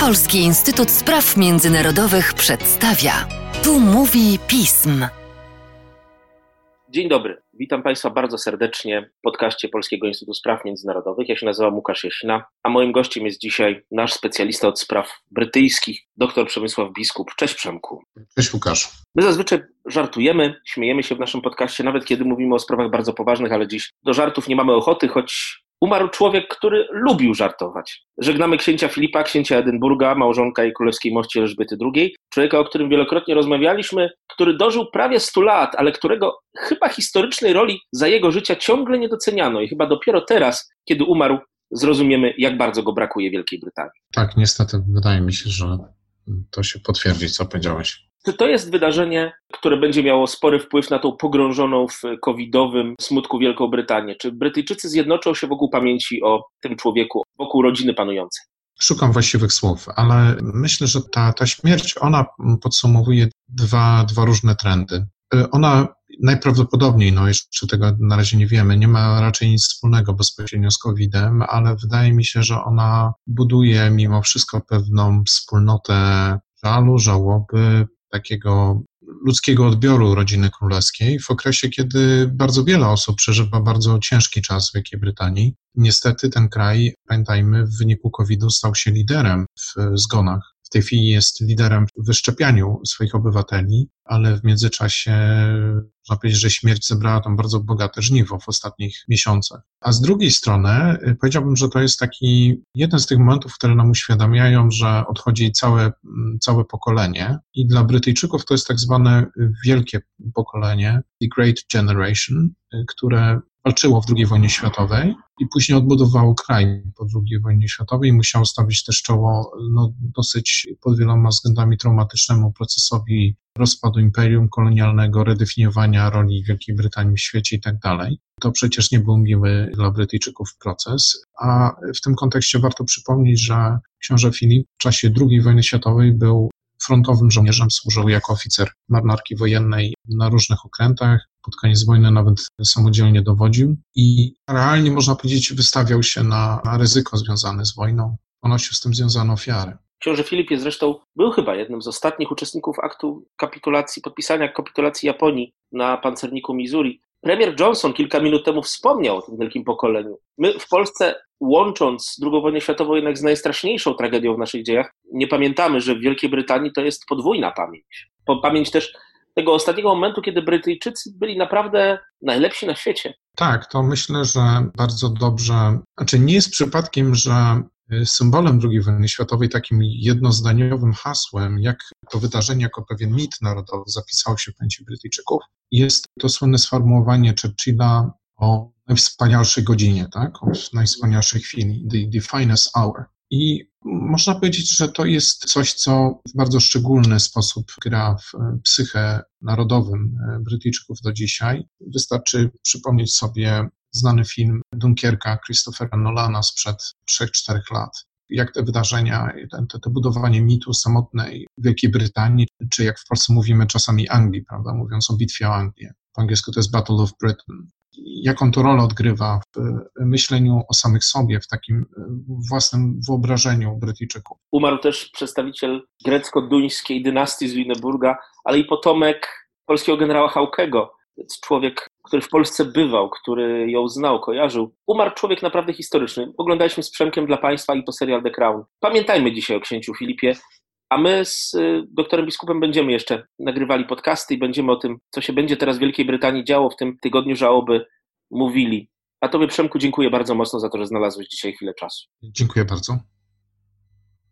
Polski Instytut Spraw Międzynarodowych przedstawia. Tu mówi pism. Dzień dobry. Witam Państwa bardzo serdecznie w podcaście Polskiego Instytutu Spraw Międzynarodowych. Ja się nazywam Łukasz Jasina, a moim gościem jest dzisiaj nasz specjalista od spraw brytyjskich, dr Przemysław Biskup. Cześć Przemku. Cześć Łukasz. My zazwyczaj żartujemy, śmiejemy się w naszym podcaście, nawet kiedy mówimy o sprawach bardzo poważnych, ale dziś do żartów nie mamy ochoty, choć umarł człowiek, który lubił żartować. Żegnamy księcia Filipa, księcia Edynburga, małżonka i królewskiej mości Elżbiety II, człowieka, o którym wielokrotnie rozmawialiśmy, który dożył prawie 100 lat, ale którego chyba historycznej roli za jego życia ciągle nie doceniano i chyba dopiero teraz, kiedy umarł, zrozumiemy, jak bardzo go brakuje Wielkiej Brytanii. Tak, niestety wydaje mi się, że to się potwierdzi, co powiedziałeś. To jest wydarzenie, które będzie miało spory wpływ na tą pogrążoną w covidowym smutku Wielką Brytanię. Czy Brytyjczycy zjednoczą się wokół pamięci o tym człowieku, wokół rodziny panującej? Szukam właściwych słów, ale myślę, że ta, ta śmierć, ona podsumowuje dwa, dwa różne trendy. Ona najprawdopodobniej, no jeszcze tego na razie nie wiemy, nie ma raczej nic wspólnego bezpośrednio z COVID-em, ale wydaje mi się, że ona buduje mimo wszystko pewną wspólnotę żalu, żałoby, takiego ludzkiego odbioru rodziny królewskiej w okresie, kiedy bardzo wiele osób przeżywa bardzo ciężki czas w Wielkiej Brytanii. Niestety ten kraj, pamiętajmy, w wyniku COVID-u stał się liderem w zgonach tej chwili jest liderem w wyszczepianiu swoich obywateli, ale w międzyczasie można powiedzieć, że śmierć zebrała tam bardzo bogate żniwo w ostatnich miesiącach. A z drugiej strony y, powiedziałbym, że to jest taki jeden z tych momentów, które nam uświadamiają, że odchodzi całe, mm, całe pokolenie i dla Brytyjczyków to jest tak zwane wielkie pokolenie, the Great Generation, y, które walczyło w II wojnie światowej i później odbudowało kraj po II wojnie światowej i musiało stawić też czoło no, dosyć pod wieloma względami traumatycznemu procesowi rozpadu imperium kolonialnego, redefiniowania roli Wielkiej Brytanii w świecie i tak dalej. To przecież nie był miły dla Brytyjczyków proces, a w tym kontekście warto przypomnieć, że książę Filip w czasie II wojny światowej był frontowym żołnierzem, służył jako oficer marynarki wojennej na różnych okrętach. Pod koniec wojny nawet samodzielnie dowodził i realnie można powiedzieć wystawiał się na, na ryzyko związane z wojną. Ponosił z tym związane ofiary. Książę Filip jest zresztą, był chyba jednym z ostatnich uczestników aktu kapitulacji, podpisania kapitulacji Japonii na pancerniku Missouri. Premier Johnson kilka minut temu wspomniał o tym wielkim pokoleniu. My w Polsce, łącząc II wojnę światową jednak z najstraszniejszą tragedią w naszych dziejach, nie pamiętamy, że w Wielkiej Brytanii to jest podwójna pamięć. Pamięć też tego ostatniego momentu, kiedy Brytyjczycy byli naprawdę najlepsi na świecie. Tak, to myślę, że bardzo dobrze. Znaczy, nie jest przypadkiem, że symbolem II wojny światowej, takim jednozdaniowym hasłem, jak to wydarzenie jako pewien mit narodowy zapisało się w pamięci Brytyjczyków, jest to słynne sformułowanie Churchilla o najwspanialszej godzinie, tak? o najwspanialszej chwili, the, the finest hour. I można powiedzieć, że to jest coś, co w bardzo szczególny sposób gra w psychę narodowym Brytyjczyków do dzisiaj. Wystarczy przypomnieć sobie znany film Dunkierka Christophera Nolana sprzed 3-4 lat. Jak te wydarzenia, to, to budowanie mitu samotnej Wielkiej Brytanii, czy jak w Polsce mówimy czasami Anglii, prawda, mówiąc o bitwie o Anglię. Po angielsku to jest Battle of Britain jaką to rolę odgrywa w myśleniu o samych sobie, w takim własnym wyobrażeniu Brytyjczyków. Umarł też przedstawiciel grecko-duńskiej dynastii z Lüneburga, ale i potomek polskiego generała Haukego, człowiek, który w Polsce bywał, który ją znał, kojarzył. Umarł człowiek naprawdę historyczny. Oglądaliśmy z Przemkiem dla Państwa i to serial The Crown. Pamiętajmy dzisiaj o księciu Filipie, a my z y, doktorem biskupem będziemy jeszcze nagrywali podcasty i będziemy o tym, co się będzie teraz w Wielkiej Brytanii działo w tym tygodniu żałoby, mówili. A Tobie, Przemku, dziękuję bardzo mocno za to, że znalazłeś dzisiaj chwilę czasu. Dziękuję bardzo.